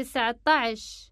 تسعة عشر.